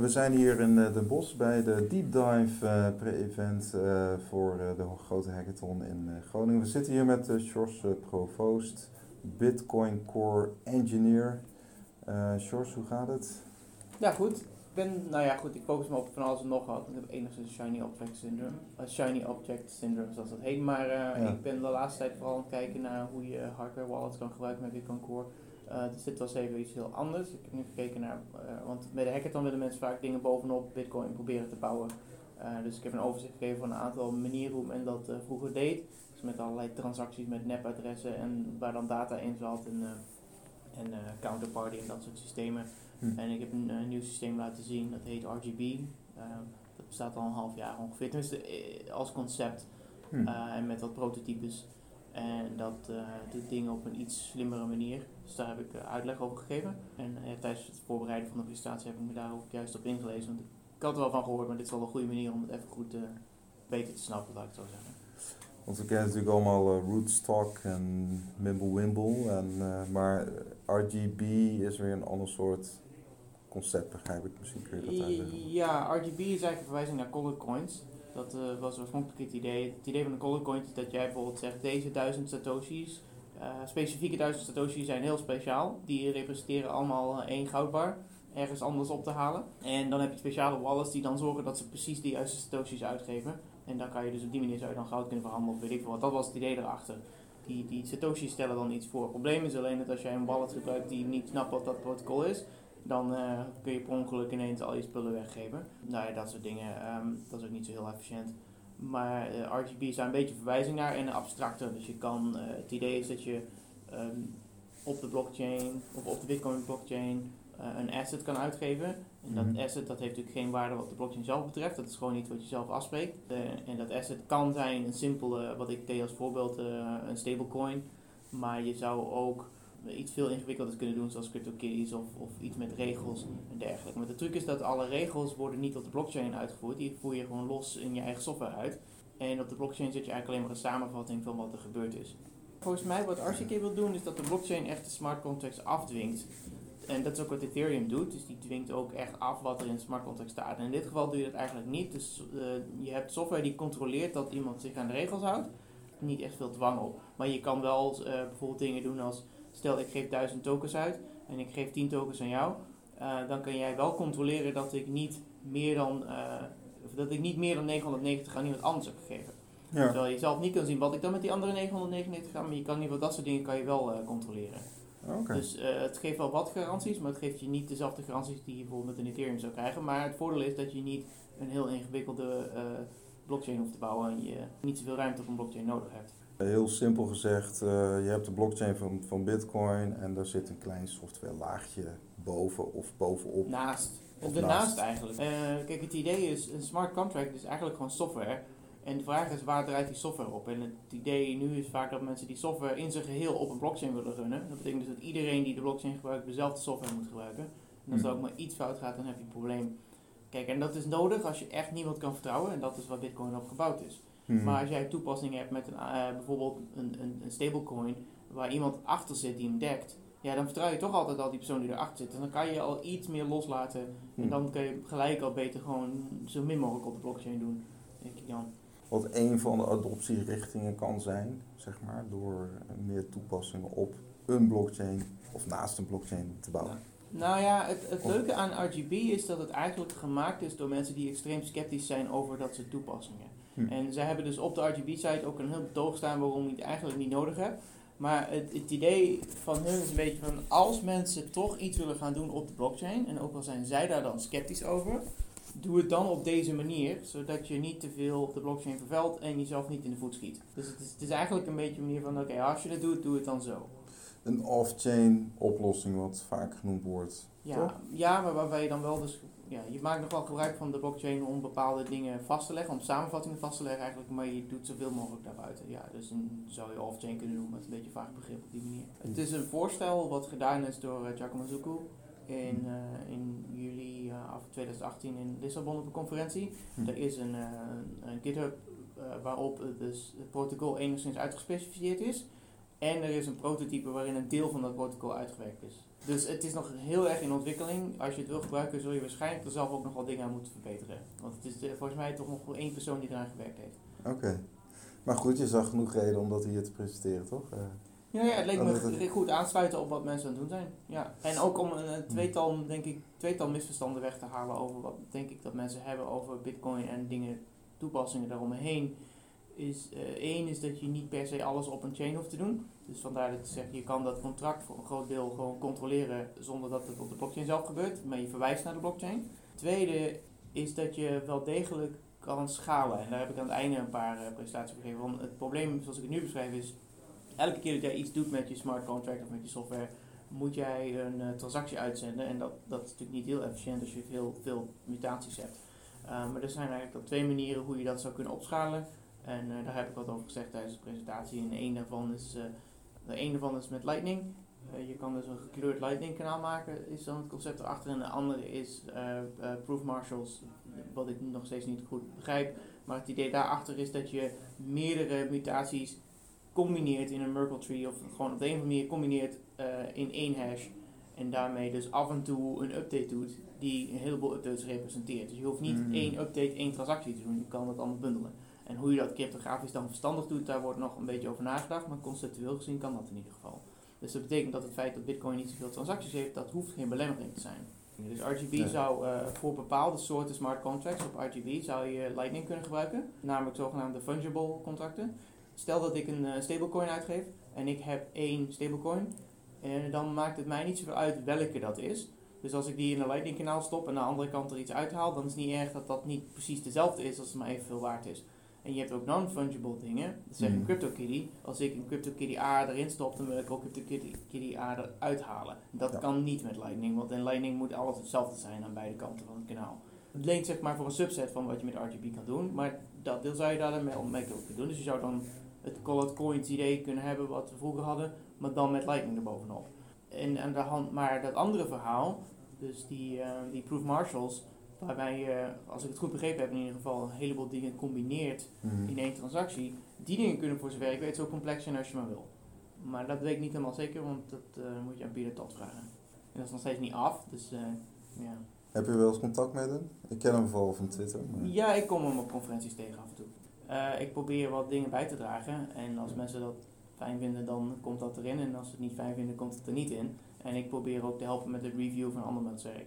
We zijn hier in uh, Den Bosch bij de Deep Dive uh, pre-event uh, voor de grote hackathon in Groningen. We zitten hier met Sjors Provoost, Bitcoin Core Engineer. Sjors, hoe gaat het? Ja, goed. Ik ben, nou ja, goed, ik focus me op van alles en nog wat. Ik heb enigszins Shiny Object Syndrome, Shiny Object Syndrome zoals dat heet. Maar ik ben de laatste tijd vooral aan het kijken naar hoe je hardware wallets kan gebruiken met Bitcoin Core. Uh, dus dit was even iets heel anders. Ik heb nu gekeken naar, uh, want bij de hackathon willen mensen vaak dingen bovenop Bitcoin proberen te bouwen. Uh, dus ik heb een overzicht gegeven van een aantal manieren hoe men dat vroeger deed. Dus met allerlei transacties met nepadressen en waar dan data in zat en, en counterparty en dat soort systemen. Hm. En ik heb een nieuw systeem laten zien, dat heet RGB. dat bestaat al een half jaar ongeveer, tenminste als concept hm. en met wat prototypes. En dat uh, doet dingen op een iets slimmere manier. Dus daar heb ik uh, uitleg over gegeven. En uh, tijdens het voorbereiden van de presentatie heb ik me daar ook juist op ingelezen. Want ik had er wel van gehoord, maar dit is wel een goede manier om het even goed beter te snappen, laat ik het zo zeggen. Want we kennen natuurlijk allemaal Rootstock en Mimblewimble. En, maar RGB is weer een ander soort concept, begrijp ik. Misschien kun je dat uitleggen. Ja, RGB is eigenlijk een verwijzing naar color coins. Dat uh, was oorspronkelijk het idee. Het idee van een color coin is dat jij bijvoorbeeld zegt deze duizend satoshis, uh, specifieke duizend satoshis zijn heel speciaal. Die representeren allemaal één goudbar ergens anders op te halen. En dan heb je speciale wallets die dan zorgen dat ze precies de juiste satoshis uitgeven. En dan kan je dus op die manier zou dan goud kunnen verhandelen of weet ik wat. Dat was het idee erachter. Die, die satoshis stellen dan iets voor. Het probleem is alleen dat als jij een wallet gebruikt die niet snapt wat dat protocol is, dan uh, kun je per ongeluk ineens al je spullen weggeven. Nou ja, dat soort dingen. Um, dat is ook niet zo heel efficiënt. Maar uh, eh, RGB is daar een beetje verwijzing naar en abstracter. Dus je kan, uh, het idee is dat je um, op de blockchain of op de Bitcoin blockchain een asset kan uitgeven. En dat mhm. asset dat heeft natuurlijk geen waarde wat de blockchain zelf betreft. Dat is gewoon iets wat je zelf afspreekt. en dat asset kan zijn een simpele, wat ik deed als voorbeeld, een stablecoin. Maar je zou ook iets veel ingewikkelder kunnen doen, zoals CryptoKitties of, of iets met regels en dergelijke. Maar de truc is dat alle regels worden niet op de blockchain uitgevoerd, die voer je gewoon los in je eigen software uit. En op de blockchain zit je eigenlijk alleen maar een samenvatting van wat er gebeurd is. Volgens mij wat RCK wil doen is dat de blockchain echt de smart contracts afdwingt. En dat is ook wat Ethereum doet, dus die dwingt ook echt af wat er in de smart contract staat. En in dit geval doe je dat eigenlijk niet, dus uh, je hebt software die controleert dat iemand zich aan de regels houdt. Niet echt veel dwang op, maar je kan wel uh, bijvoorbeeld dingen doen als Stel ik geef 1000 tokens uit en ik geef 10 tokens aan jou. Uh, dan kan jij wel controleren dat ik niet meer dan, uh, dat ik niet meer dan 990 aan iemand anders heb gegeven. Ja. Terwijl je zelf niet kan zien wat ik dan met die andere 999 ga, maar je kan in ieder geval dat soort dingen kan je wel uh, controleren. Okay. Dus het geeft wel wat garanties, maar het geeft je niet dezelfde garanties die je bijvoorbeeld met een Ethereum zou krijgen. Maar het voordeel is dat je niet een heel ingewikkelde blockchain hoeft te bouwen en je niet zoveel ruimte op een blockchain nodig hebt. Heel simpel gezegd, uh, je hebt de blockchain van, van Bitcoin en daar zit een klein software laagje boven of bovenop. Naast. Of de naast eigenlijk. Uh, kijk, het idee is, een smart contract is eigenlijk gewoon software. En de vraag is, waar draait die software op? En het idee nu is vaak dat mensen die software in zijn geheel op een blockchain willen runnen. Dat betekent dus dat iedereen die de blockchain gebruikt, dezelfde software moet gebruiken. En als er hmm. ook maar iets fout gaat, dan heb je een probleem. Kijk, en dat is nodig als je echt niemand kan vertrouwen. En dat is waar Bitcoin op gebouwd is. Mhm. Maar als jij toepassingen hebt met een, uh, bijvoorbeeld een, een, een, stablecoin waar iemand achter zit die hem dekt, ja, dan vertrouw je toch altijd al die persoon die erachter zit. En dan kan je al iets meer loslaten. En mhm. dan kun je gelijk al beter gewoon zo min mogelijk op de blockchain doen, denk ik dan. Wat een van de adoptierichtingen kan zijn, zeg maar, door meer toepassingen op een blockchain of naast een blockchain te bouwen. Nou ja, het, het leuke aan RGB is dat het eigenlijk gemaakt is door mensen die extreem sceptisch zijn over dat soort toepassingen. Hm. En zij hebben dus op de RGB-site ook een heel betoog staan waarom je het eigenlijk niet nodig hebt. Maar het, het, idee van hun is een beetje van als mensen toch iets willen gaan doen op de blockchain, en ook al zijn zij daar dan sceptisch over, doe het dan op deze manier, zodat je niet te veel op de blockchain vervuilt en jezelf niet in de voet schiet. Dus het is, het is eigenlijk een beetje een manier van oké, als je het doet, doe het dan zo. Een off-chain oplossing, wat vaak genoemd wordt. Ja, ja, maar waarbij je dan wel dus ja, je maakt nog wel gebruik van de blockchain om bepaalde dingen vast te leggen, om samenvattingen vast te leggen eigenlijk, maar je doet zoveel mogelijk daarbuiten. Ja, dus dan zou je off-chain kunnen doen met een beetje vaag begrip op die manier. Het is een voorstel wat gedaan is door uh, Giacomo Zucco in, uh, in juli uh, 2018 in Lissabon op een conferentie. Hm. Er is een, een GitHub waarop dus het protocol enigszins uitgespecificeerd is. En er is een prototype waarin een deel van dat protocol uitgewerkt is. Dus het is nog heel erg in ontwikkeling. Als je het wil gebruiken, zul je waarschijnlijk er zelf ook nog wel dingen aan moeten verbeteren. Want het is eh, volgens mij toch nog één persoon die eraan gewerkt heeft. Oké. Maar goed, je zag genoeg reden om dat hier te presenteren, toch? Uh, ja, ja, het leek me goed aansluiten op wat mensen aan het doen zijn. Ja. En ook om een tweetal, denk ik, tweetal misverstanden weg te halen over wat denk ik dat mensen hebben over bitcoin en dingen, toepassingen daaromheen. Is uh, één is dat je niet per se alles op een chain hoeft te doen. Dus vandaar dat ik zeg, je kan dat contract voor een groot deel gewoon controleren zonder dat het op de blockchain zelf gebeurt, maar je verwijst naar de blockchain. Tweede is dat je wel degelijk kan schalen. En daar heb ik aan het einde een paar uh, presentaties gegeven. Want het probleem, zoals ik het nu beschrijf, is elke keer dat jij iets doet met je smart contract of met je software, moet jij een uh, transactie uitzenden. En dat, dat is natuurlijk niet heel efficiënt als je veel, veel mutaties hebt. Uh, maar er zijn eigenlijk al twee manieren hoe je dat zou kunnen opschalen. En daar heb ik wat over gezegd tijdens de presentatie. En een daarvan is, de een daarvan is met Lightning. je kan dus een gekleurd Lightning kanaal maken, is dan het concept erachter. En de andere is Proof Marshals, wat ik nog steeds niet goed begrijp. Maar het idee daarachter is dat je meerdere mutaties combineert in een Merkle tree of gewoon op de een of andere manier combineert in één hash en daarmee dus af en toe een update doet die een heleboel updates representeert. Dus je hoeft niet mm. één update, één transactie te doen, je kan dat allemaal bundelen. En hoe je dat cryptografisch dan verstandig doet, daar wordt nog een beetje over nagedacht, maar conceptueel gezien kan dat in ieder geval. Dus dat betekent dat het feit dat Bitcoin niet zoveel transacties heeft, dat hoeft geen belemmering te zijn. Dus RGB zou uh, voor bepaalde soorten smart contracts op RGB zou je Lightning kunnen gebruiken, namelijk zogenaamde fungible contracten. Stel dat ik een uh, stablecoin uitgeef en ik heb één stablecoin, en dan maakt het mij niet zoveel uit welke dat is. Dus als ik die in een Lightning kanaal stop en aan de andere kant er iets uithaal, dan is het niet erg dat dat niet precies dezelfde is als het maar evenveel waard is. En je hebt ook non-fungible dingen. Dat zeg een mm. CryptoKitty. Als ik een CryptoKitty A erin stop, dan wil ik ook CryptoKitty A eruit halen. Dat kan niet met Lightning, want in Lightning moet alles hetzelfde zijn aan beide kanten van het kanaal. Het leent zeg maar voor een subset van wat je met RGB kan doen, maar dat deel zou je daar dan mee, mee kunnen doen. Dus je zou dan het Call Coins idee kunnen hebben wat we vroeger hadden, maar dan met Lightning erbovenop. En aan de hand, maar dat andere verhaal, dus die, uh, die Proof Marshals, waarbij je, als ik het goed begrepen heb, in ieder geval een heleboel dingen combineert mhm. in één transactie, die dingen kunnen voor zover ik weet zo complex zijn als je maar wil. Maar dat weet ik niet helemaal zeker, want dat uh, moet je aan Pieter Tot vragen. En dat is nog steeds niet af, dus uh, ja. Heb je wel eens contact met hem? Ik ken hem vooral van Twitter. Ja, ik kom hem op conferenties tegen af en toe. Uh, ik probeer wat dingen bij te dragen. En als mensen dat fijn vinden, dan komt dat erin. En als ze het niet fijn vinden, komt het er niet in. En ik probeer ook te helpen met de review van andermans werk.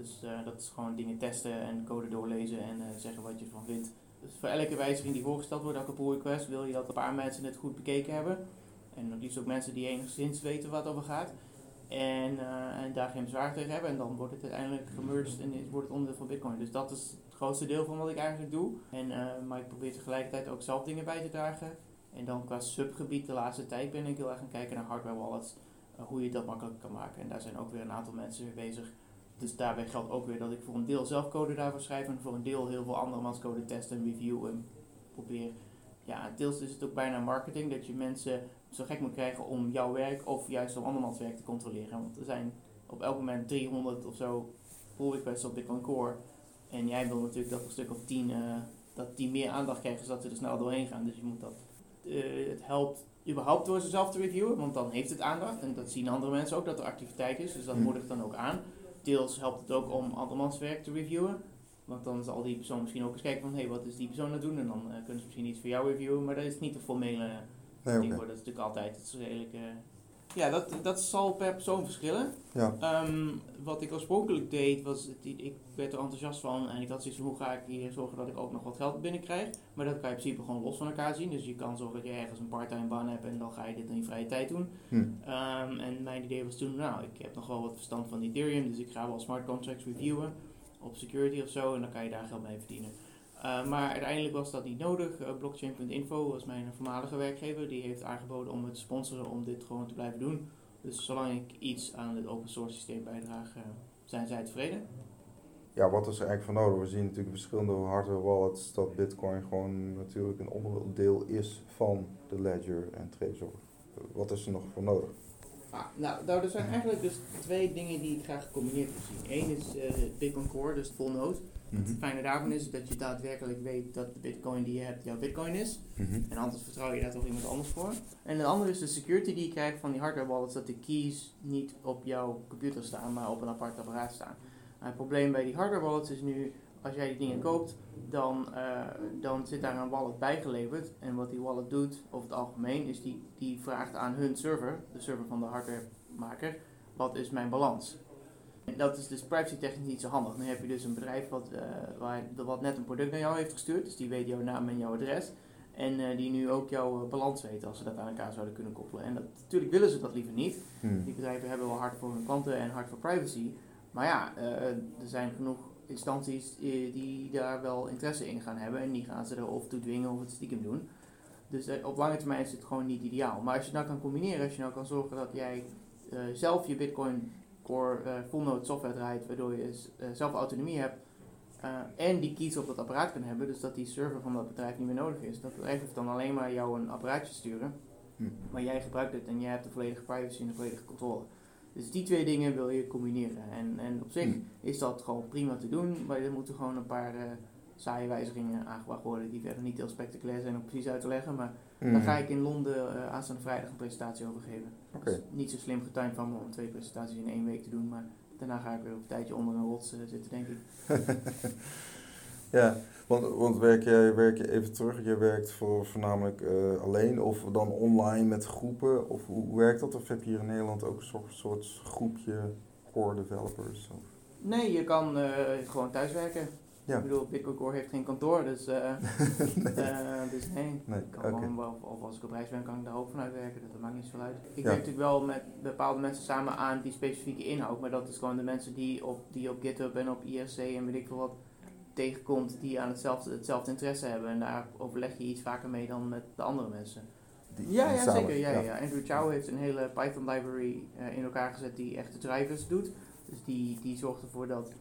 Dus uh, dat is gewoon dingen testen en code doorlezen en uh, zeggen wat je ervan vindt. Dus voor elke wijziging die voorgesteld wordt, elke pull request, wil je dat een paar mensen het goed bekeken hebben. En liefst ook mensen die enigszins weten wat over gaat. En, en daar geen bezwaar tegen hebben. En dan wordt het uiteindelijk gemerged en wordt het onderdeel van Bitcoin. Dus dat is grootste deel van wat ik eigenlijk doe. En, maar ik probeer tegelijkertijd ook zelf dingen bij te dragen. En dan qua subgebied de laatste tijd ben ik heel erg gaan kijken naar hardware wallets. Hoe je dat makkelijk kan maken. En daar zijn ook weer een aantal mensen mee bezig. Dus daarbij geldt ook weer dat ik voor een deel zelf code daarvoor schrijf. En voor een deel heel veel andermans code testen en reviewen. En probeer. Ja, deels is het ook bijna marketing. Dat je mensen zo gek moet krijgen om jouw werk of juist om andermans werk te controleren. Want er zijn op elk moment 300 of zo pull requests op Bitcoin Core. En jij wil natuurlijk dat een stuk of tien, uh, dat die meer aandacht krijgen zodat ze er snel doorheen gaan. Dus je moet dat, uh, het helpt überhaupt door ze zelf te reviewen, want dan heeft het aandacht. En dat zien andere mensen ook, dat er activiteit is. Dus dat hmm. moedigt dan ook aan. Deels helpt het ook om andermans werk te reviewen. Want dan zal die persoon misschien ook eens kijken van, hé, hey, wat is die persoon aan het doen? En dan uh, kunnen ze misschien iets voor jou reviewen, maar dat is niet de formele nee, ding. Okay. Dat is natuurlijk altijd, het is redelijk ja, dat, dat zal per persoon verschillen. Ja. Ehm, wat ik oorspronkelijk deed, was, ik werd er enthousiast van en ik had zoiets hoe ga ik hier zorgen dat ik ook nog wat geld binnenkrijg. Maar dat kan je in principe gewoon los van elkaar zien. Dus je kan zorgen dat je ergens een parttime baan hebt en dan ga je dit in je vrije tijd doen. Hm. Um, en mijn idee was toen, nou, ik heb nog wel wat verstand van Ethereum, dus ik ga wel smart contracts reviewen op security of zo en dan kan je daar geld mee verdienen. Uh, maar uiteindelijk was dat niet nodig. Uh, Blockchain.info was mijn voormalige werkgever. Die heeft aangeboden om het te sponsoren om dit gewoon te blijven doen. Dus zolang ik iets aan het open source systeem bijdraag, uh, zijn zij tevreden. Ja, wat is er eigenlijk voor nodig? We zien natuurlijk verschillende hardware wallets dat Bitcoin gewoon natuurlijk een onderdeel is van de ledger en Trezor. Wat is er nog voor nodig? Ah, nou, nou, er zijn eigenlijk dus twee dingen die ik graag gecombineerd wil zien. Eén is Bitcoin Core, dus full node. Het Mhm. fijne daarvan is dat je daadwerkelijk weet dat de bitcoin die je hebt jouw bitcoin is. Mhm. En anders vertrouw je daar toch iemand anders voor. En de andere is de security die je krijgt van die hardware wallets, dat de keys niet op jouw computer staan, maar op een apart apparaat staan. Nou, het probleem bij die hardware wallets is nu, als jij die dingen koopt, dan, eh, dan zit daar een wallet bijgeleverd. En wat die wallet doet, over het algemeen, is die, die vraagt aan hun server, de server van de hardwaremaker, wat is mijn balans? En dat is dus privacy technisch niet zo handig. Dan heb je dus een bedrijf wat, eh, waar, wat net een product naar jou heeft gestuurd, dus die weet jouw naam en jouw adres. En eh, die nu ook jouw eh, balans weten als ze dat aan elkaar zouden kunnen koppelen. En dat, natuurlijk willen ze dat liever niet. Hmm. Die bedrijven hebben wel hard voor hun klanten en hard voor privacy. Maar ja, er zijn genoeg instanties die daar wel interesse in gaan hebben. En die gaan ze er of toe dwingen of het stiekem doen. Dus op lange termijn is het gewoon niet ideaal. Maar als je het nou kan combineren, als je nou kan zorgen dat jij zelf je Bitcoin Core eh, full node software draait, waardoor je eh, zelf autonomie hebt. eh, en die keys op dat apparaat kan hebben, dus dat die server van dat bedrijf niet meer nodig is. Dat bedrijf hoeft dan alleen maar jou een apparaatje sturen. Hmm. Maar jij gebruikt het en jij hebt de volledige privacy en de volledige controle. Dus die twee dingen wil je combineren. En, en op zich Hmm. is dat gewoon prima te doen, maar er moeten gewoon een paar saaie wijzigingen aangebracht worden die verder niet heel spectaculair zijn om precies uit te leggen. Maar Daar ga ik in Londen eh, aanstaande vrijdag een presentatie over geven. Niet zo slim getimed van me om twee presentaties in één week te doen, maar daarna ga ik weer een tijdje onder een rots eh, zitten, denk ik. Ja, want, want werk, jij, werk je even terug, je werkt voor, voornamelijk eh, alleen of dan online met groepen? Of hoe, hoe werkt dat? Of heb je hier in Nederland ook een soort, soort groepje core developers? Of? Nee, je kan eh, gewoon thuiswerken. Ja. Ik bedoel, Bitcoin Core heeft geen kantoor, dus, eh, eh, dus nee. Nee, Ik kan gewoon of als ik op reis ben, kan ik daar ook vanuit werken. Dat maakt niet zoveel uit. Ik Ja. werk natuurlijk wel met bepaalde mensen samen aan die specifieke inhoud. Maar dat is gewoon de mensen die op, die op GitHub en op IRC en weet ik veel wat tegenkomt. Die aan hetzelfde, hetzelfde interesse hebben. En daar overleg je iets vaker mee dan met de andere mensen. Die- Ja, ja zeker. Ja, ja. Andrew Chow heeft een hele Python library eh, in elkaar gezet die echte drivers doet. Dus die, die zorgt ervoor dat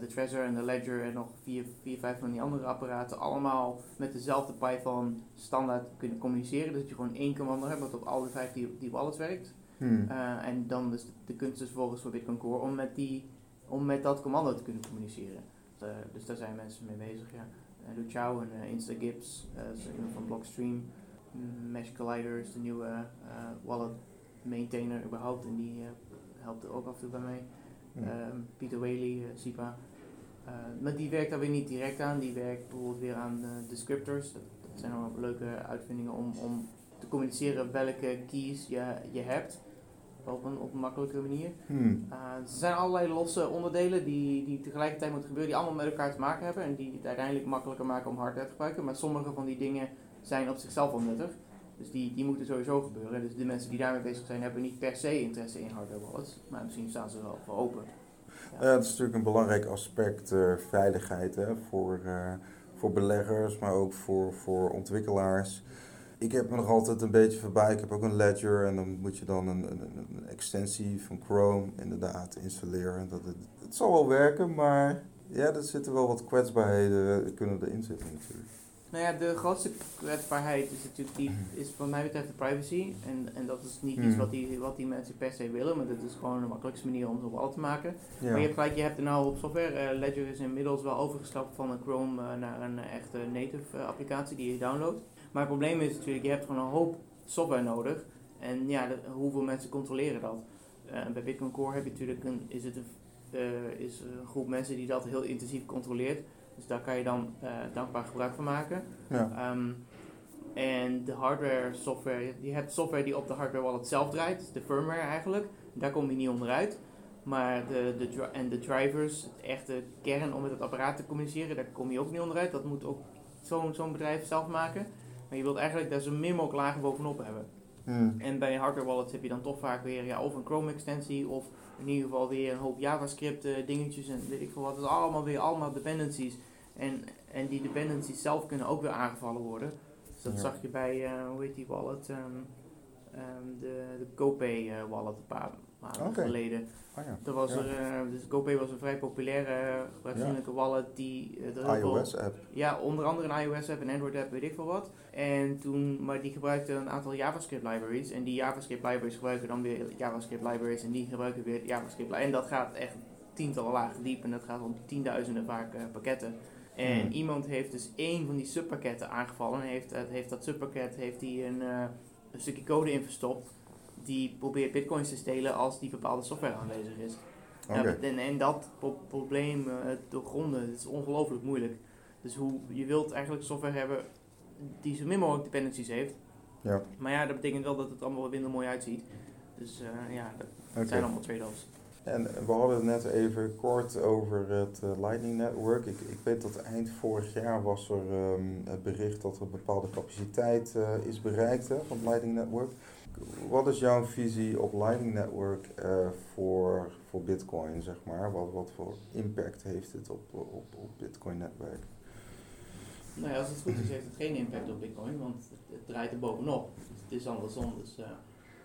de Trezor en de Ledger en nog vier, vier, vijf van die andere apparaten allemaal met dezelfde Python standaard kunnen communiceren. Dus dat je gewoon één commando hebt wat op alle vijf die, die wallets werkt. Hmm. Eh, en dan is de, kunst dus volgens voor Bitcoin Core om met, die, om met dat commando te kunnen communiceren. Dus, eh, dus daar zijn mensen mee bezig, ja. Uh, en eh, InstaGips, eh, dat is iemand van Blockstream. Mesh Collider is de nieuwe eh, wallet maintainer überhaupt en die eh, helpt er ook af en toe bij mee. Ehm, Peter Whaley, eh, SIPA. Eh, maar die werkt daar weer niet direct aan. Die werkt bijvoorbeeld weer aan eh, descriptors. Dat, dat zijn wel leuke uitvindingen om, om te communiceren welke keys je, je hebt. Op een, op een makkelijke manier. Hmm. Uh, er zijn allerlei losse onderdelen die, die tegelijkertijd moeten gebeuren, die allemaal met elkaar te maken hebben en die het uiteindelijk makkelijker maken om hardware te gebruiken. Maar sommige van die dingen zijn op zichzelf al nuttig. Dus die, die moeten sowieso gebeuren. Dus de mensen die daarmee bezig zijn, hebben niet per se interesse in hardware wallets. Maar misschien staan ze wel voor open. Ja, dat is natuurlijk een belangrijk aspect, eh, veiligheid hè, voor, eh, voor beleggers, maar ook voor, voor ontwikkelaars. Ik heb me nog altijd een beetje voorbij. Ik heb ook een Ledger en dan moet je dan een, een, extensie van Chrome inderdaad installeren. Dat, het, het zal wel werken, maar ja, er zitten wel wat kwetsbaarheden kunnen erin zitten natuurlijk. Nou ja, de grootste kwetsbaarheid is natuurlijk die, is wat mij betreft de privacy. En, en dat is niet iets Hmm. wat die, wat die mensen per se willen, maar dat is gewoon de makkelijkste manier om zo'n wallet te maken. Ja. Maar je hebt gelijk, je hebt er nou op software. eh, Ledger is inmiddels wel overgestapt van een Chrome eh, naar een eh, echte native applicatie die je downloadt. Maar het probleem is natuurlijk, je hebt gewoon een hoop software nodig. En ja, de- hoeveel mensen controleren dat? Bij Bitcoin Core heb je natuurlijk een, is het een, is een groep mensen die dat heel intensief controleert. Dus daar kan je dan eh, dankbaar gebruik van maken. Ja. Ehm, en de hardware software, je hebt software die op de hardware wallet zelf draait, dus de firmware eigenlijk. Daar kom je niet onderuit. Maar de, de, en de drivers, het echte kern om met het apparaat te communiceren, daar kom je ook niet onderuit. Dat moet ook zo'n zo'n bedrijf zelf maken. Maar je wilt eigenlijk daar zo min mogelijk lagen bovenop hebben. Hmm. En bij hardware wallets heb je dan toch vaak weer ja, of een Chrome extensie of in ieder geval weer een hoop JavaScript eh, dingetjes en weet ik veel wat. Het is allemaal weer allemaal dependencies. En, en die dependencies zelf kunnen ook weer aangevallen worden. Dus dat Ja. zag je bij, eh, hoe heet die wallet? Ehm, ehm, de, de GoPay eh, wallet een paar, maanden Oké. geleden. Oh ja. Was Ja. er, eh, dus GoPay was een vrij populaire eh, gebruiksvriendelijke wallet die eh, er veel- iOS-app. ja, onder andere een iOS-app, een Android-app, weet ik veel wat. En toen, maar die gebruikte een aantal JavaScript-libraries. En die JavaScript-libraries gebruiken dan weer JavaScript-libraries. En die gebruiken weer JavaScript. En dat gaat echt tientallen lagen diep. En dat gaat om tienduizenden vaak eh, pakketten. En Hmm. iemand heeft dus één van die subpakketten aangevallen. En heeft, heeft dat subpakket heeft die een, eh, een stukje code in verstopt. Die probeert bitcoins te stelen als die bepaalde software aanwezig is. Ja, en, en dat pro- probleem eh, doorgronden het is ongelooflijk moeilijk. Dus hoe, je wilt eigenlijk software hebben die zo min mogelijk dependencies heeft. Ja. Maar ja, dat betekent wel dat het allemaal minder mooi uitziet. Dus eh, ja, dat zijn allemaal trade-offs. En we hadden het net even kort over het eh, Lightning Network. Ik, ik weet dat eind vorig jaar was er ehm, het bericht dat er een bepaalde capaciteit eh, is bereikt hè, van het Lightning Network. Wat is jouw visie op Lightning Network eh, voor, voor Bitcoin, zeg maar? Wat, wat voor impact heeft het op, op, op Bitcoin netwerk? Nou ja, als het goed is heeft het geen impact op bitcoin, want het, het draait er bovenop. Dus het is andersom. Dus, eh,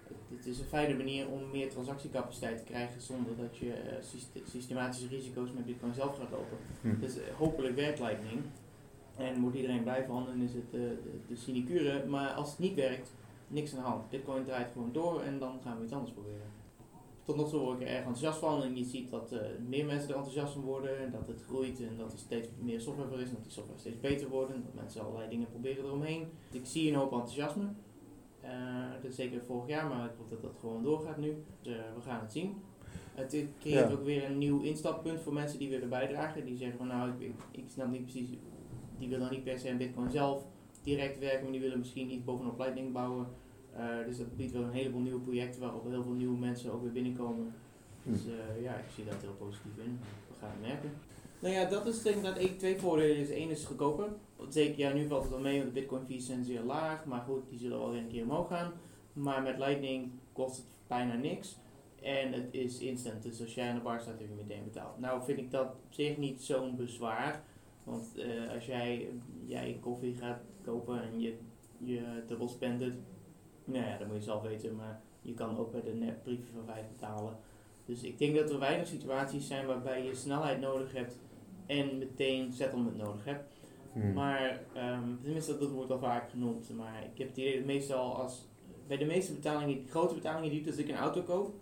het, het is een fijne manier om meer transactiecapaciteit te krijgen zonder dat je eh, syste- systematische risico's met bitcoin zelf gaat lopen. Hm. Dus hopelijk werkt Lightning. En wordt iedereen blij van en is het de, de sinecure. Maar als het niet werkt, niks aan de hand. Bitcoin draait gewoon door en dan gaan we iets anders proberen. Tot nog toe word ik er erg enthousiast van en je ziet dat eh, meer mensen er enthousiast van worden. En dat het groeit en dat er steeds meer software voor is en dat die software steeds beter wordt. En dat mensen allerlei dingen proberen eromheen. Ik zie een hoop enthousiasme. Eh, dat is zeker vorig jaar, maar ik hoop dat dat gewoon doorgaat nu. Dus eh, we gaan het zien. Het creëert Ja. ook weer een nieuw instappunt voor mensen die willen bijdragen. Die zeggen van nou, ik, ik snap niet precies, die willen niet per se aan Bitcoin zelf direct werken, maar die willen misschien iets bovenop Lightning bouwen. Eh, dus dat biedt wel een heleboel nieuwe projecten waarop heel veel nieuwe mensen ook weer binnenkomen. Dus eh, ja, ik zie dat heel positief in. We gaan het merken. Nou ja, dat is denk ik dat één, twee voordelen. Dus één is goedkoper. Zeker, ja, nu valt het wel mee, want de bitcoin fees zijn zeer laag. Maar goed, die zullen wel weer een keer omhoog gaan. Maar met Lightning kost het bijna niks. En het is instant, dus als jij aan de bar staat, heb je meteen betaald. Nou vind ik dat op zich niet zo'n bezwaar. Want eh, als jij, jij koffie gaat kopen en je, je dubbel spend het, nou ja, dat moet je zelf weten. Maar je kan ook bij de netbriefje van 5 betalen. Dus ik denk dat er weinig situaties zijn waarbij je snelheid nodig hebt en meteen settlement nodig hebt. Hm. Maar, ehm, tenminste dat wordt wel vaak genoemd, maar ik heb het idee dat meestal als, bij de meeste betalingen, grote betalingen die ik, als ik een auto koop,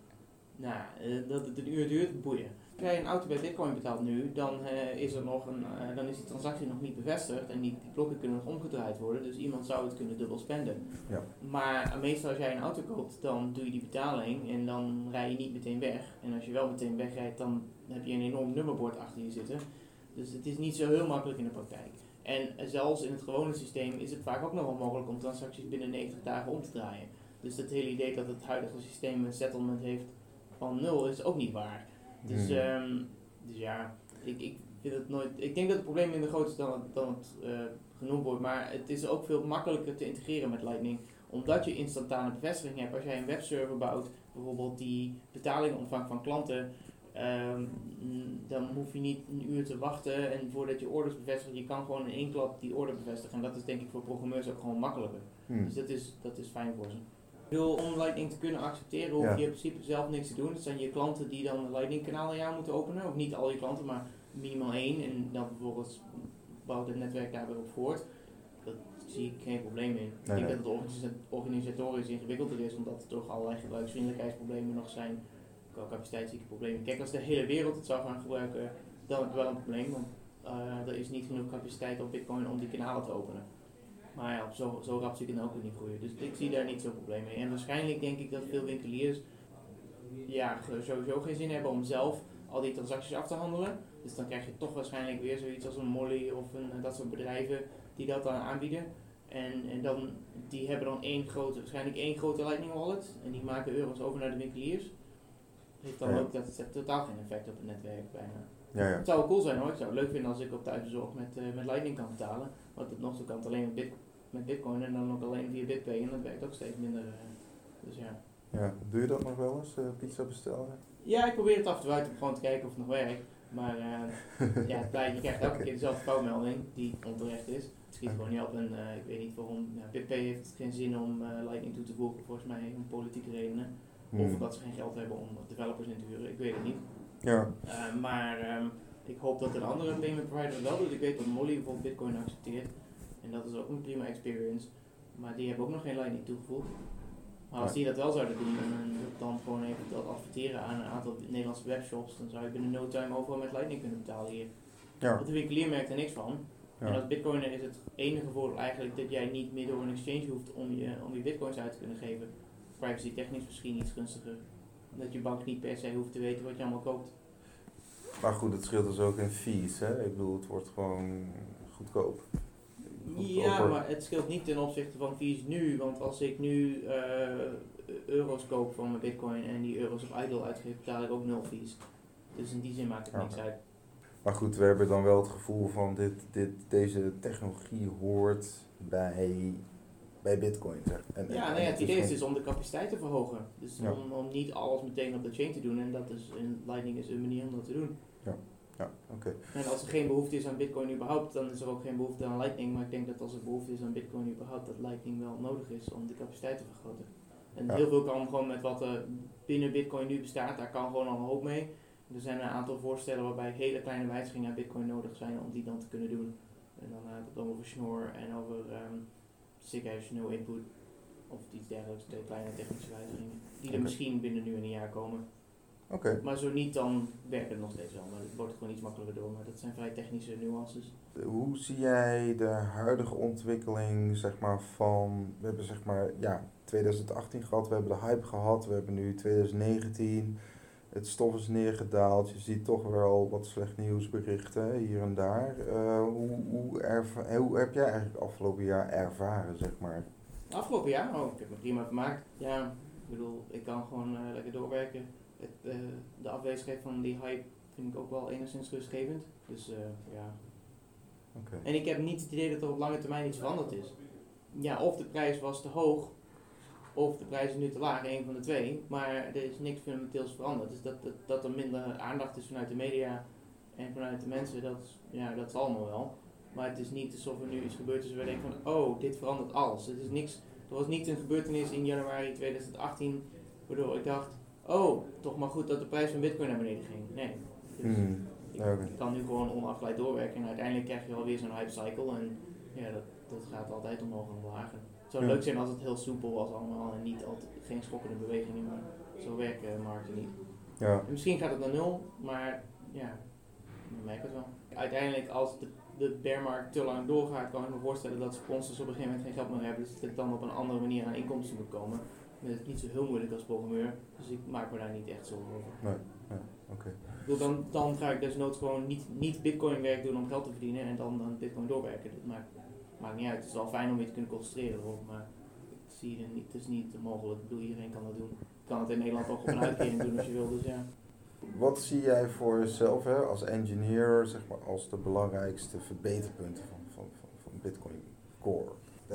nou, eh, dat het een uur duurt, boeien. Jij een auto bij Bitcoin betaalt nu, dan, eh, is er nog een, eh, dan is die transactie nog niet bevestigd en die, die blokken kunnen nog omgedraaid worden, dus iemand zou het kunnen dubbel spenden. Ja. Maar eh, meestal als jij een auto koopt, dan doe je die betaling en dan rij je niet meteen weg. En als je wel meteen wegrijdt, dan heb je een enorm nummerbord achter je zitten. Dus het is niet zo heel makkelijk in de praktijk. En zelfs in het gewone systeem is het vaak ook nog wel mogelijk om transacties binnen 90 dagen om te draaien. Dus het hele idee dat het huidige systeem een settlement heeft van nul is ook niet waar. Dus, Hm. ehm, dus ja, ik, ik vind het nooit. Ik denk dat het probleem minder groot is dan het, dan het eh, genoemd wordt. Maar het is ook veel makkelijker te integreren met Lightning. Omdat je instantane bevestiging hebt. Als jij een webserver bouwt, bijvoorbeeld die betalingen ontvangt van klanten. ehm, dan hoef je niet een uur te wachten en voordat je orders bevestigt. Je kan gewoon in één klap die order bevestigen. En dat is denk ik voor programmeurs ook gewoon makkelijker. Hm. Dus dat is, dat is fijn voor ze. Bedoel, om Lightning te kunnen accepteren hoef Ja. je in principe zelf niks te doen. Het zijn je klanten die dan een Lightning kanaal aan jou moeten openen. Of niet al je klanten, maar minimaal één. En dan vervolgens bouwt het netwerk daar weer op voort. Dat zie ik geen probleem in. ik denk nee. dat het organisa- organisatorisch ingewikkelder is, omdat er toch allerlei gebruiksvriendelijkheidsproblemen nog zijn. Ook capaciteitsproblemen. Kijk, als de hele wereld het zou gaan gebruiken, dan heb ik wel een probleem. Want eh, er is niet genoeg capaciteit op Bitcoin om die kanalen te openen. Maar ja, op zo, zo rap zie ik het ook weer niet groeien. Dus ik zie daar niet zo'n probleem mee. En waarschijnlijk denk ik dat veel winkeliers ja, sowieso geen zin hebben om zelf al die transacties af te handelen. Dus dan krijg je toch waarschijnlijk weer zoiets als een Molly of een, dat soort bedrijven die dat dan aanbieden. En, en dan, die hebben dan één grote, waarschijnlijk één grote Lightning Wallet. En die maken euro's over naar de winkeliers. Heeft dan Ja. ook, dat heeft totaal geen effect op het netwerk bijna. Ja, ja. Het zou wel cool zijn hoor. Ik zou het leuk vinden als ik op thuisbezorg met, eh, met Lightning kan betalen. Want het nog zo kan het alleen met, bit, met Bitcoin en dan ook alleen via BitPay. En dat werkt ook steeds minder. eh, dus ja. ja. Doe je dat nog wel eens, eh, pizza bestellen? Ja, ik probeer het af en toe uit om gewoon te kijken of het nog werkt. Maar eh, ja, het blijkt, je krijgt elke keer dezelfde foutmelding die onterecht is. Het schiet gewoon niet op en ik weet niet waarom. Ja, BitPay heeft geen zin om Lightning toe te voegen, volgens mij om politieke redenen. Of Hmm. omdat ze geen geld hebben om developers in te huren, ik weet het niet. Ja, maar ehm, ik hoop dat een andere payment provider wel doet. Ik weet dat Molly bijvoorbeeld Bitcoin accepteert. En dat is ook een prima experience. Maar die hebben ook nog geen Lightning toegevoegd. Maar als die dat wel zouden doen en dan gewoon even dat adverteren aan een aantal Nederlandse webshops, dan zou je binnen no time overal met Lightning kunnen betalen hier. ja, Want de winkelier merkt er niks van. En als bitcoiner is het enige voordeel eigenlijk dat jij niet meer door een exchange hoeft om je, om je bitcoins uit te kunnen geven. Privacy technisch misschien iets gunstiger. Dat je bank niet per se hoeft te weten wat je allemaal koopt. Maar goed, het scheelt dus ook in fees, hè? Ik bedoel, het wordt gewoon goedkoop. Ja, maar het scheelt niet ten opzichte van fees nu. Want als ik nu eh, euro's koop van mijn bitcoin en die euro's op idle uitgeef, betaal ik ook nul fees. Dus in die zin maakt het Ja. niks uit. Maar goed, we hebben dan wel het gevoel van dit, dit, deze technologie hoort bij, bij Bitcoin. Zeg. En, Ja, en- nou ja, het idee is dus om de capaciteit te verhogen. Dus Ja. om, om niet alles meteen op de chain te doen. En dat is in Lightning is een manier om dat te doen. Ja, oké. En als er geen behoefte is aan Bitcoin überhaupt, dan is er ook geen behoefte aan Lightning. Maar ik denk dat als er behoefte is aan Bitcoin überhaupt, dat Lightning wel nodig is om de capaciteit te vergroten. En Ja. heel veel kan gewoon met wat er binnen Bitcoin nu bestaat, daar kan gewoon al een hoop mee. Er zijn een aantal voorstellen waarbij hele kleine wijzigingen aan Bitcoin nodig zijn om die dan te kunnen doen. En dan hebben we het dan over Schnorr en over um, SIG hash no input of iets dergelijks, de kleine technische wijzigingen. Die er misschien binnen nu en een jaar komen. Oké. Maar zo niet, dan werkt het nog steeds wel. Maar het wordt gewoon iets makkelijker door. Maar dat zijn vrij technische nuances. Hoe zie jij de huidige ontwikkeling zeg maar, van... We hebben zeg maar, ja, 2018 gehad, we hebben de hype gehad, we hebben nu 2019. Het stof is neergedaald, je ziet toch wel wat slecht nieuwsberichten hier en daar. Eh, hoe, hoe, erva- hoe heb jij eigenlijk afgelopen jaar ervaren, zeg maar? Afgelopen jaar, oh, ik heb me prima vermaakt. Ja, ik bedoel, ik kan gewoon eh, lekker doorwerken. Het, eh, de afwezigheid van die hype vind ik ook wel enigszins rustgevend. Dus eh, ja. Oké. En ik heb niet het idee dat er op lange termijn iets veranderd is. Ja, of de prijs was te hoog, of de prijs is nu te laag, een van de twee. Maar er is niks fundamenteels veranderd. Dus dat, dat, dat er minder aandacht is vanuit de media en vanuit de mensen, dat, is- ja, dat is allemaal wel. Maar het is niet alsof er nu iets gebeurd is waar we denken van, oh, dit verandert alles. Het is niks, er was niet een gebeurtenis in januari 2018 waardoor ik dacht, oh, toch maar goed dat de prijs van bitcoin naar beneden ging. Nee. Dus Hmm. ik, ik kan nu gewoon onafgeleid doorwerken en uiteindelijk krijg je wel weer zo'n hype cycle en ja, dat, dat gaat altijd omhoog en omlaag. Het zou Ja. leuk zijn als het heel soepel was allemaal en niet altijd, geen schokkende bewegingen, maar zo werken markten niet. Ja, En misschien gaat het naar nul, maar ja, we merken het wel. Uiteindelijk als de, de bearmarkt te lang doorgaat, kan ik me voorstellen dat sponsors op een gegeven moment geen geld meer hebben, dus dat het dan op een andere manier aan inkomsten moet komen. Dat is niet zo heel moeilijk als programmeur, dus ik maak me daar niet echt zorgen over. oké. Ik bedoel, dan, dan ga ik desnoods gewoon niet, niet bitcoin werk doen om geld te verdienen en dan, dan bitcoin doorwerken. Dat maakt, maakt niet uit. Het is wel fijn om je te kunnen concentreren erop, maar ik zie het niet, het is niet mogelijk. Ik bedoel, iedereen kan dat doen. Je kan het in Nederland ook op een uitkering doen als je wil, dus ja. Wat zie jij voor jezelf hè, als engineer, zeg maar, als de belangrijkste verbeterpunten van, van, van, van Bitcoin?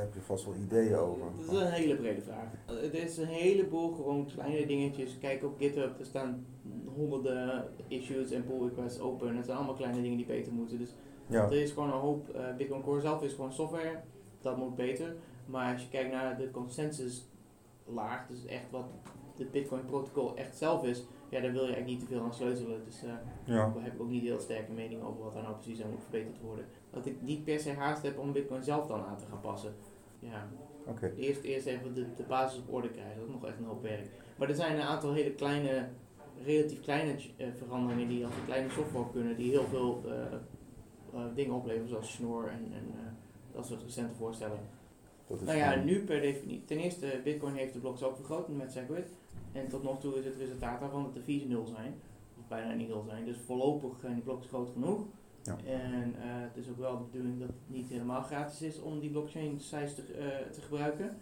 Daar heb je vast wel ideeën over. Dat is een hele brede vraag. Het is een heleboel gewoon kleine dingetjes. Kijk op GitHub, er staan honderden issues en pull requests open. Het zijn allemaal kleine dingen die beter moeten. Dus Ja, er is gewoon een hoop. eh, Bitcoin Core zelf is gewoon software. Dat moet beter. Maar als je kijkt naar de consensus laag, dus echt wat de Bitcoin protocol echt zelf is, ja, daar wil je eigenlijk niet te veel aan sleutelen. Dus eh, ja, daar heb ik ook niet heel sterke mening over wat daar nou precies aan moet verbeterd worden. Dat ik niet per se haast heb om Bitcoin zelf dan aan te gaan passen. Ja, oké. Eerst, eerst even de, de basis op orde krijgen, dat is nog echt een hoop werk. Maar er zijn een aantal hele kleine, relatief kleine eh, veranderingen die als een kleine software kunnen, die heel veel eh, eh, dingen opleveren, zoals Schnorr en, en dat soort recente voorstellen. Dat is Nou ja, nu per definitie. Ten eerste, Bitcoin heeft de bloks ook vergroot met Segwit. En tot nog toe is het resultaat daarvan dat de fees nul zijn. Of bijna niet nul zijn. Dus voorlopig zijn die bloks groot genoeg. Ja. En eh, het is ook wel de bedoeling dat het niet helemaal gratis is om die blockchain size te, eh, te gebruiken.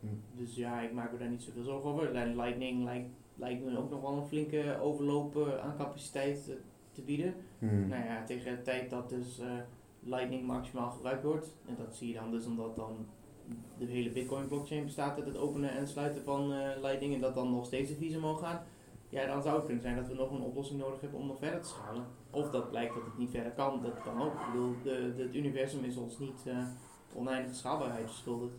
Hm. Dus ja, ik maak me daar niet zoveel zorgen over. Lightning lijkt, lijkt me ook nog wel een flinke overloop eh, aan capaciteit te bieden. Hmm. Nou ja, tegen de tijd dat dus Lightning maximaal gebruikt wordt, en dat zie je dan dus omdat dan de hele Bitcoin blockchain bestaat uit het openen en sluiten van Lightning en dat dan nog steeds de fees omhoog gaan, ja, dan zou het kunnen zijn dat we nog een oplossing nodig hebben om nog verder te schalen. Of dat blijkt dat het niet verder kan, dat kan ook. Ik bedoel, de, de, het universum is ons niet eh, oneindige schaalbaarheid verschuldigd.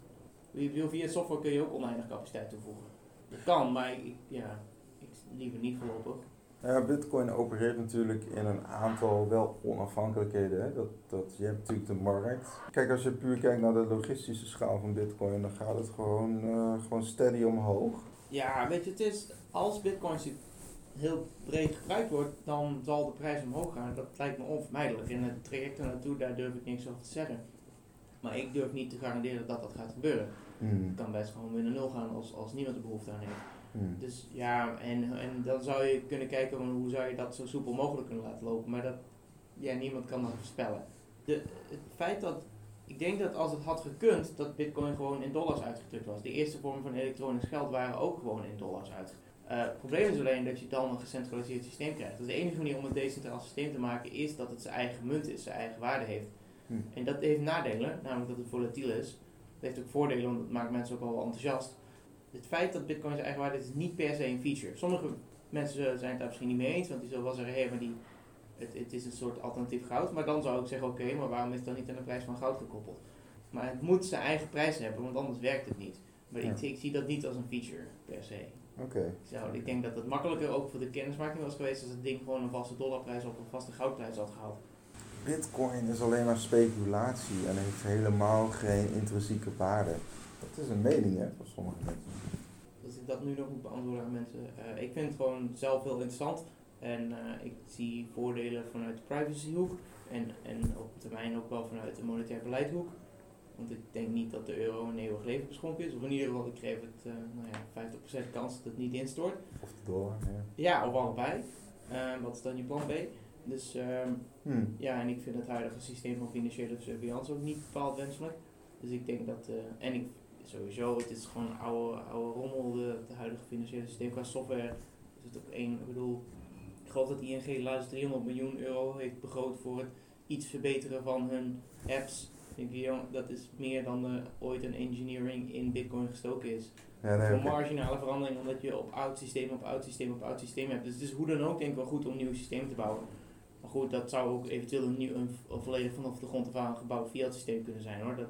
Bedoel, Via software kun je ook oneindige capaciteit toevoegen. Dat kan, maar ik, ja, ik liever niet voorlopig. Nou ja, Bitcoin opereert natuurlijk in een aantal wel onafhankelijkheden. Hè? Dat, dat, je hebt natuurlijk de markt. Kijk, als je puur kijkt naar de logistische schaal van Bitcoin, dan gaat het gewoon, uh, gewoon steady omhoog. Ja, weet je, het is, als Bitcoin heel breed gebruikt wordt, dan zal de prijs omhoog gaan. Dat lijkt me onvermijdelijk. En het traject er naartoe, daar durf ik niks over te zeggen. Maar ik durf niet te garanderen dat dat gaat gebeuren. Hmm. Het kan best gewoon weer naar nul gaan als, als niemand er behoefte aan heeft. Hmm. Dus ja, en, en dan zou je kunnen kijken hoe zou je dat zo soepel mogelijk kunnen laten lopen. Maar dat, ja, niemand kan dat voorspellen. De, het feit dat, ik denk dat als het had gekund, dat bitcoin gewoon in dollars uitgedrukt was. De eerste vormen van elektronisch geld waren ook gewoon in dollars uitgedrukt. Uh, het probleem is alleen dat je dan een gecentraliseerd systeem krijgt. Dus de enige manier om een decentraal systeem te maken is dat het zijn eigen munt is, zijn eigen waarde heeft. Hmm. En dat heeft nadelen, namelijk dat het volatiel is. Dat heeft ook voordelen, want het maakt mensen ook wel enthousiast het feit dat Bitcoin zijn eigen waarde is, is niet per se een feature. Sommige mensen zijn het daar misschien niet mee eens, want die zullen wel zeggen, hé, maar die, het, het is een soort alternatief goud. Maar dan zou ik zeggen, oké, maar waarom is het dan niet aan de prijs van goud gekoppeld? Maar het moet zijn eigen prijs hebben, want anders werkt het niet. Maar ik, ik, zie dat niet als een feature per se. Oké. Okay. ik denk dat het makkelijker ook voor de kennismaking was geweest als het ding gewoon een vaste dollarprijs of een vaste goudprijs had gehaald. Bitcoin is alleen maar speculatie en heeft helemaal geen intrinsieke waarde. Dat is een mening hè, van sommige mensen. Als ik dat nu nog moet beantwoorden aan mensen. Uh, ik vind het gewoon zelf heel interessant. En uh, ik zie voordelen vanuit de privacyhoek. En, en op termijn ook wel vanuit de monetair beleidhoek. Want ik denk niet dat de euro een eeuwig leven beschonken is. Of in ieder geval, ik geef het uh, nou ja, 50% kans dat het niet instort. Of de dollar, ja. Ja, of allebei. wat is dan je plan B? Dus um, hmm. ja, en ik vind het huidige systeem van financiële surveillance ook niet bepaald wenselijk. Dus ik denk dat, uh, en ik sowieso, het is gewoon oude, oude rommel, de, de huidige financiële systeem. Qua software is het ook één, ik bedoel, ik geloof dat ING laatst 300 miljoen euro heeft begroot voor het iets verbeteren van hun apps. Denk je, dat is meer dan ooit een engineering in Bitcoin gestoken is. Ja, nee, marginale verandering, omdat je op oud systeem, op oud systeem, op oud systeem hebt. Dus het is hoe dan ook denk ik wel goed om nieuwe systemen te bouwen. Maar goed, dat zou ook eventueel een, nieuw, een, volledig vanaf de grond af aan gebouwd fiat systeem kunnen zijn hoor. Dat,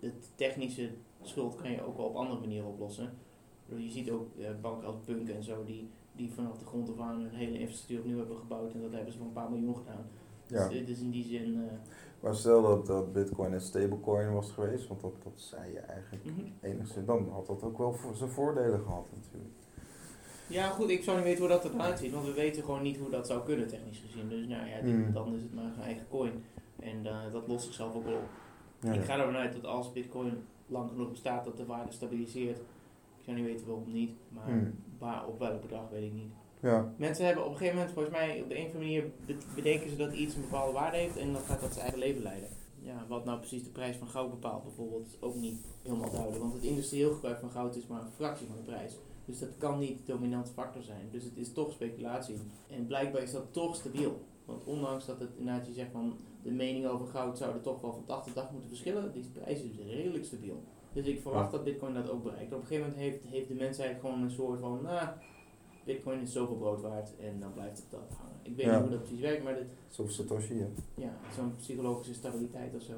het technische schuld kan je ook wel op andere manieren oplossen. Je ziet ook uh, banken als Punk en zo, die, die vanaf de grond af aan een hele infrastructuur opnieuw hebben gebouwd en dat hebben ze voor een paar miljoen gedaan. Ja. Dus, dus in die zin. Uh, maar stel dat, dat Bitcoin een stablecoin was geweest, want dat, dat zei je eigenlijk mm enigszins, dan had dat ook wel voor zijn voordelen gehad natuurlijk. Ja, goed, ik zou niet weten hoe dat eruit ziet, want we weten gewoon niet hoe dat zou kunnen technisch gezien. Dus nou ja, mhm. dan is het maar een eigen coin. En uh, dat lost zichzelf ook wel op. Ja, ik ga ervan uit dat als Bitcoin lang genoeg bestaat, dat de waarde stabiliseert. Ik zou niet weten waarom niet, maar hmm. waar, op welk bedrag weet ik niet. Ja. Mensen hebben op een gegeven moment, volgens mij, op de een of andere manier bedenken ze dat iets een bepaalde waarde heeft en dan gaat dat zijn eigen leven leiden. Ja, wat nou precies de prijs van goud bepaalt bijvoorbeeld, is ook niet helemaal duidelijk. Want het industrieel gebruik van goud is maar een fractie van de prijs. Dus dat kan niet de dominante factor zijn. Dus het is toch speculatie. En blijkbaar is dat toch stabiel. Want ondanks dat het inderdaad je zegt van de mening over goud zouden toch wel van dag tot dag moeten verschillen, die prijs is redelijk stabiel. Dus ik verwacht dat Bitcoin dat ook bereikt. Op een gegeven moment heeft, heeft de mensheid gewoon een soort van, nou, Bitcoin is zoveel brood waard en dan blijft het dat hangen. Ik weet niet hoe dat precies werkt, maar dit. Zoals Satoshi, ja. Ja, zo'n psychologische stabiliteit of zo.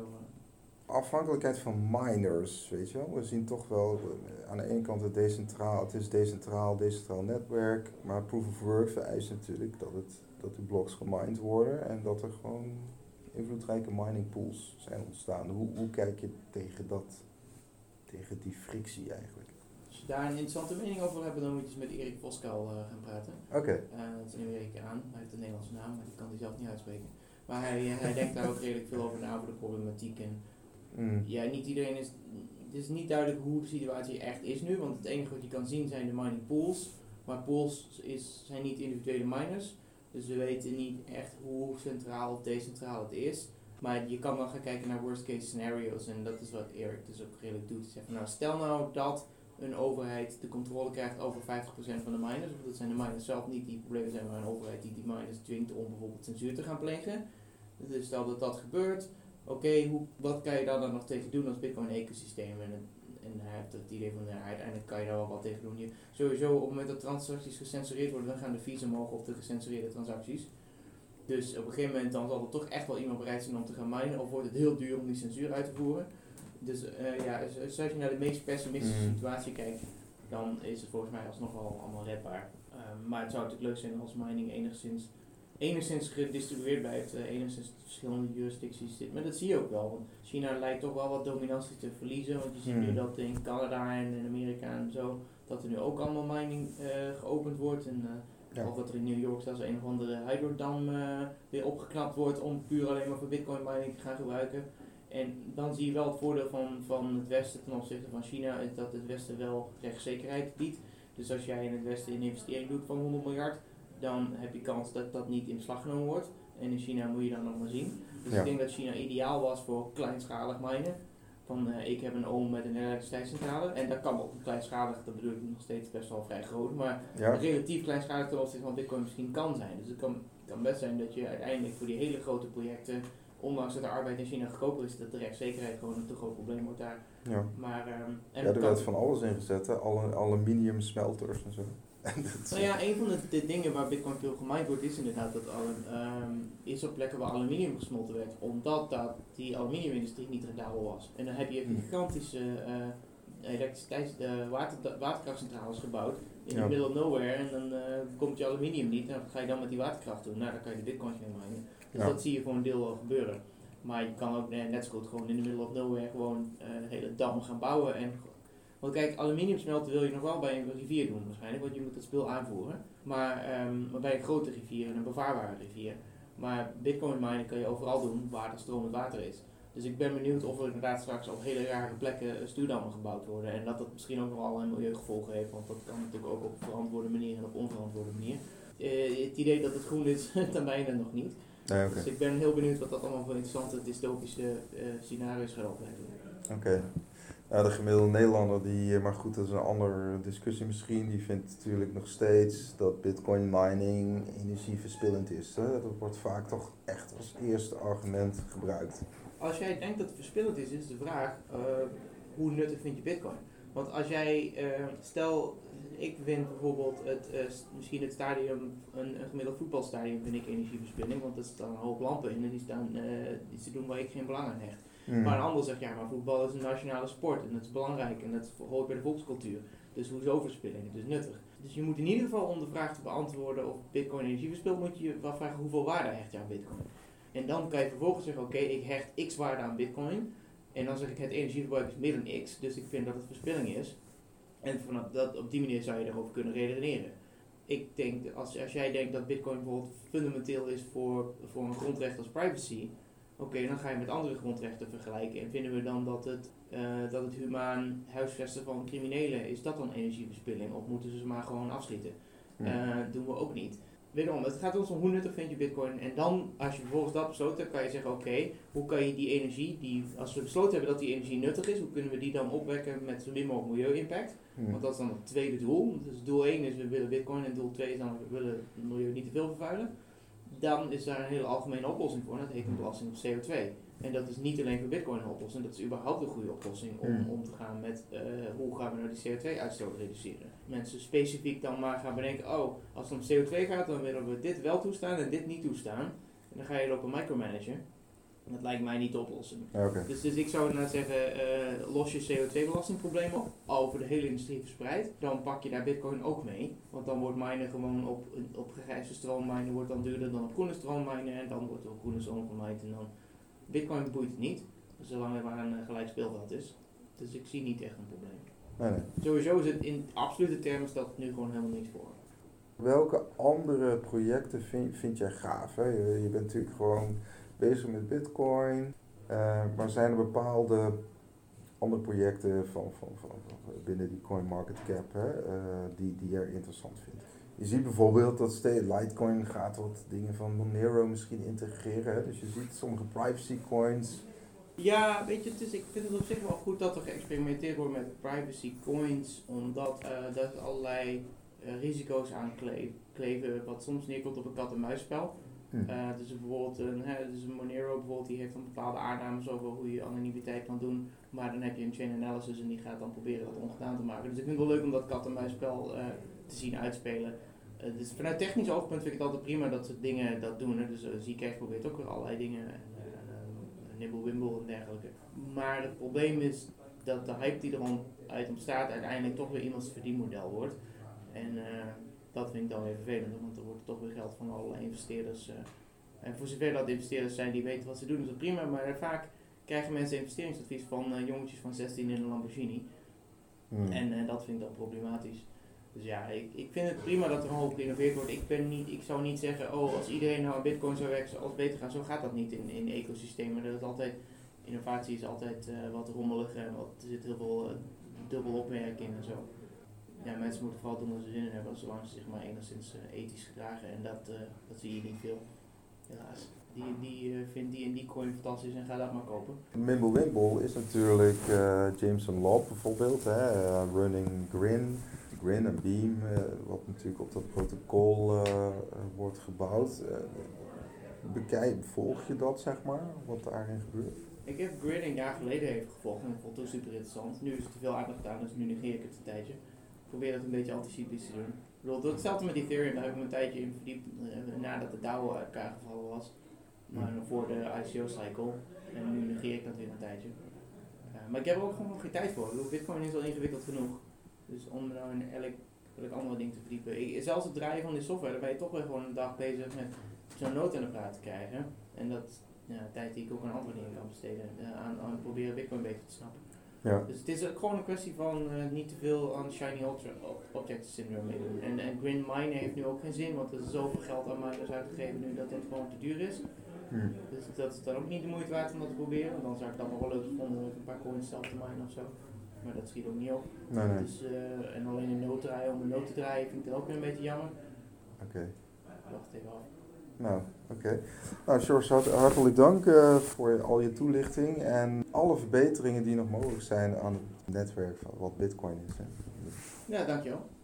Afhankelijkheid van miners, weet je wel. We zien toch wel eh, aan de ene kant het decentraal, het is decentraal, decentraal netwerk, maar proof of work vereist natuurlijk dat, het, dat die blocks gemined worden en dat er gewoon invloedrijke mining pools zijn ontstaan. Hoe, hoe kijk je tegen dat, tegen die frictie eigenlijk? Als je daar een interessante mening over wil hebben, dan moet je eens met Erik Voskuil uh, gaan praten. Oké. Uh, dat is een Amerikaan, hij heeft een Nederlandse naam, maar die kan hij zelf niet uitspreken. Maar hij, eh, hij denkt daar ook redelijk veel over na, over de problematiek. En mm. ja, niet iedereen is, het is niet duidelijk hoe de situatie echt is nu, want het enige wat je kan zien zijn de mining pools. Maar pools is, zijn niet individuele miners. Dus we weten niet echt hoe centraal of decentraal het is. Maar je kan wel gaan kijken naar worst case scenario's. En dat is wat Eric dus ook redelijk doet. Zeg nou, stel nou dat een overheid de controle krijgt over 50% van de miners. Want dat zijn de miners zelf niet die problemen zijn, maar een overheid die die miners dwingt om bijvoorbeeld censuur te gaan plegen. Dus stel dat dat gebeurt. Oké, wat kan je dan nog tegen doen als Bitcoin-ecosysteem? En en hij heeft het idee van, ja, uiteindelijk kan je daar wel wat tegen doen. Je, sowieso, op het moment dat transacties gecensureerd worden, dan gaan de fees omhoog op de gecensureerde transacties. Dus op een gegeven moment dan zal er toch echt wel iemand bereid zijn om te gaan minen, of wordt het heel duur om die censuur uit te voeren. Dus uh, ja, zoals je naar de meest pessimistische mm. situatie kijkt, dan is het volgens mij alsnog wel allemaal redbaar. Ehm, maar het zou natuurlijk leuk zijn als mining enigszins, enigszins gedistribueerd blijft, uh, enigszins verschillende jurisdicties zit. Maar dat zie je ook wel. Want China lijkt toch wel wat dominantie te verliezen. Want je ziet nu Hmm. dat in Canada en in Amerika en zo, dat er nu ook allemaal mining eh, geopend wordt. En, eh, Ja. Of dat er in New York zelfs een of andere hydrodam eh, weer opgeknapt wordt om puur alleen maar voor bitcoin mining te gaan gebruiken. En dan zie je wel het voordeel van, van het Westen ten opzichte van China, is dat het Westen wel rechtszekerheid biedt. Dus als jij in het Westen een investering doet van 100 miljard, dan heb je kans dat dat niet in beslag genomen wordt. En in China moet je dan nog maar zien. Dus Ja. ik denk dat China ideaal was voor kleinschalig minen. Van eh, ik heb een oom met een elektriciteitscentrale. En dat kan ook kleinschalig, dat bedoel ik nog steeds best wel vrij groot. Maar Ja? relatief kleinschalig ten opzichte van Bitcoin misschien kan zijn. Dus het kan, het kan best zijn dat je uiteindelijk voor die hele grote projecten, ondanks dat de arbeid in China goedkoper is, dat de rechtszekerheid gewoon een te groot probleem wordt daar. Ja. Maar, ehm, en ja, er kan- werd van alles ingezet, hè? Alle, aluminium smelters en zo. Nou ja, een van de, de dingen waar Bitcoin veel gemined wordt, is inderdaad dat alle, ehm, is op plekken waar aluminium gesmolten werd, omdat dat, die aluminiumindustrie niet rendabel was. En dan heb je Hmm. gigantische eh elektriciteits, eh, water, waterkrachtcentrales gebouwd in Ja. the middle of nowhere en dan eh, komt je aluminium niet en wat ga je dan met die waterkracht doen? Nou, dan kan je de bitcoins mee minen. Dus Ja. dat zie je voor een deel wel gebeuren. Maar je kan ook eh, net zo goed gewoon in the middle of nowhere gewoon eh, een hele dam gaan bouwen. En, want kijk, aluminium smelten wil je nog wel bij een rivier doen waarschijnlijk, want je moet het spul aanvoeren. Maar, ehm, maar bij een grote rivier en een bevaarbare rivier. Maar bitcoin minen kan je overal doen waar er stromend water is. Dus ik ben benieuwd of er inderdaad straks op hele rare plekken eh, stuwdammen gebouwd worden. En dat dat misschien ook nog allerlei milieugevolgen heeft, want dat kan natuurlijk ook op verantwoorde manier en op onverantwoorde manier. Eh, het idee dat het groen is, ten bijna nog niet. Nee. Dus ik ben heel benieuwd wat dat allemaal voor interessante dystopische eh, scenario's gaat opleveren. Oké. Ja, de gemiddelde Nederlander, die, eh, maar goed, dat is een andere discussie misschien, die vindt natuurlijk nog steeds dat bitcoin mining energieverspillend is. Hè? Dat wordt vaak toch echt als eerste argument gebruikt. Als jij denkt dat het verspillend is, is de vraag eh, hoe nuttig vind je bitcoin? Want als jij, eh, stel, ik vind bijvoorbeeld het, misschien het stadion, een, een gemiddeld voetbalstadion vind ik energieverspilling, want er staan een hoop lampen in en die staan iets te doen waar ik geen belang aan hecht. Hmm. Maar een ander zegt, ja, maar voetbal is een nationale sport en dat is belangrijk en dat hoort bij de volkscultuur. Dus hoezo verspilling? Het is nuttig. Dus je moet in ieder geval om de vraag te beantwoorden of bitcoin energie verspilt, moet je je vragen hoeveel waarde hecht je aan bitcoin. En dan kan je vervolgens zeggen, oké, ik hecht x waarde aan bitcoin. En dan zeg ik, het energieverbruik is meer dan x, dus ik vind dat het verspilling is. En vanaf dat, op die manier zou je daarover kunnen redeneren. Ik denk, als, als jij denkt dat bitcoin bijvoorbeeld fundamenteel is voor, voor een grondrecht als privacy, Oké, dan ga je met andere grondrechten vergelijken. En vinden we dan dat het, eh, dat het humaan huisvesten van criminelen, is dat dan energieverspilling? Of moeten ze ze maar gewoon afschieten? Eh, doen we ook niet. Wederom, het gaat ons om hoe nuttig vind je bitcoin. En dan, als je vervolgens dat besloten hebt, kan je zeggen, oké, hoe kan je die energie, die, als we besloten hebben dat die energie nuttig is, hoe kunnen we die dan opwekken met zo min mogelijk milieu-impact? Want dat is dan het tweede doel. Dus doel 1 is we willen bitcoin en doel 2 is dan we willen het milieu niet te veel vervuilen. Dan is daar een hele algemene oplossing voor. en Dat heet een belasting op CO2. En dat is niet alleen voor bitcoin een oplossing, dat is überhaupt een goede oplossing om Hmm. om te gaan met eh, hoe gaan we nou die CO2-uitstoot reduceren. Mensen specifiek dan maar gaan bedenken, oh, als het om CO2 gaat, dan willen we dit wel toestaan en dit niet toestaan. En dan ga je lopen micromanagen. Dat lijkt mij niet de oplossing. Dus, dus ik zou inderdaad zeggen, eh, los je CO2-belastingprobleem op, over de hele industrie verspreid. Dan pak je daar bitcoin ook mee. Want dan wordt minen gewoon op, op gegrijsde stroom minen wordt dan duurder dan op groene stroom minen. En dan wordt er op groene stroom gemined. En dan, bitcoin boeit het niet, zolang er maar een eh, gelijk speelveld is. Dus ik zie niet echt een probleem. Nee, nee. Sowieso is het in absolute termen stelt het nu gewoon helemaal niks voor. Welke andere projecten vind, vind jij gaaf? Hè? Je, je bent natuurlijk gewoon bezig met bitcoin. eh, maar zijn er bepaalde andere projecten van, van, van, van binnen die coin market cap hè, eh, die, die je interessant vindt? Je ziet bijvoorbeeld dat Litecoin gaat wat dingen van Monero misschien integreren. Hè? Dus je ziet sommige privacy coins. Ja, weet je, het is, ik vind het op zich wel goed dat er geëxperimenteerd wordt met privacy coins, omdat eh daar allerlei risico's aan kle- kleven, wat soms neerkomt op een kat-en-muisspel. Eh, dus bijvoorbeeld een, hè, dus een Monero bijvoorbeeld, die heeft dan bepaalde aannames over hoe je anonimiteit kan doen, maar dan heb je een chain analysis en die gaat dan proberen dat ongedaan te maken. Dus ik vind het wel leuk om dat kat-en-muisspel eh, te zien uitspelen. Eh, dus vanuit technisch oogpunt vind ik het altijd prima dat ze dingen dat doen. Hè. Dus uh, Zcash probeert ook weer allerlei dingen, en, Nibblewimble en dergelijke. Maar het probleem is dat de hype die er uit ontstaat uiteindelijk toch weer iemands verdienmodel wordt. En dat vind ik dan weer vervelend, want er wordt toch weer geld van allerlei investeerders. eh, en voor zover dat investeerders zijn die weten wat ze doen, is dat prima. Maar vaak krijgen mensen investeringsadvies van eh, jongetjes van 16 in een Lamborghini. Hmm. En eh, dat vind ik dan problematisch. Dus ja, ik, ik vind het prima dat er een hoop geïnnoveerd wordt. Ik, ben niet, ik zou niet zeggen, oh, als iedereen nou aan bitcoin zou werken, zou alles beter gaan. Zo gaat dat niet in, in ecosystemen. Er is altijd, innovatie is altijd wat rommelig en wat, er zit heel veel dubbel opmerking in en zo. Ja, mensen moeten vooral doen wat ze zin in hebben, zolang ze zich maar enigszins eh, ethisch gedragen. En dat, eh, dat zie je niet veel, helaas. Die, die eh, vindt die en die coin fantastisch en ga dat maar kopen. Mimblewimble is natuurlijk Jameson Lob bijvoorbeeld, hè, Running Grin, Grin en Beam, wat natuurlijk op dat protocol wordt gebouwd. Bekijk, volg je dat, zeg maar, wat daarin gebeurt? Ik heb Grid een jaar geleden even gevolgd en ik vond het ook super interessant. Nu is het te veel aandacht aan, dus nu negeer ik het een tijdje. Ik probeer het een beetje anticyclisch te doen. Ik bedoel, hetzelfde met Ethereum, daar heb ik me een tijdje in verdiept eh, nadat de DAO uit elkaar gevallen was. Maar nog voor de ICO-cycle. En nu negeer ik dat weer een tijdje. Eh, maar ik heb er ook gewoon nog geen tijd voor. Ik bedoel, Bitcoin is al ingewikkeld genoeg. Dus om nou in elk, elk andere ding te verdiepen. Ik, zelfs het draaien van die software, daar ben je toch weer gewoon een dag bezig met zo'n nood aan de praat te krijgen. En dat ja, tijd die ik ook aan andere dingen kan besteden. aan, aan proberen Bitcoin beter te snappen. Ja. Dus het is ook gewoon een kwestie van eh, niet te veel aan shiny object syndrome meedoen. En, en Grin Mine heeft nu ook geen zin, want er is zoveel geld aan miners uitgegeven nu dat dit gewoon te duur is. Hmm. Dus dat is dan ook niet de moeite waard om dat te proberen. Want dan zou ik dat nog wel leuk gevonden om een paar coins zelf te minen of zo. Maar dat schiet ook niet op. Nee, nee, Dus, eh, en alleen een nood draaien om een nood te draaien vind ik dan ook weer een beetje jammer. oké. Wacht even af. Nou, oké. Nou, George, hart- hartelijk dank eh, voor al je toelichting en alle verbeteringen die nog mogelijk zijn aan het netwerk van wat Bitcoin is. Hè. Ja, dankjewel.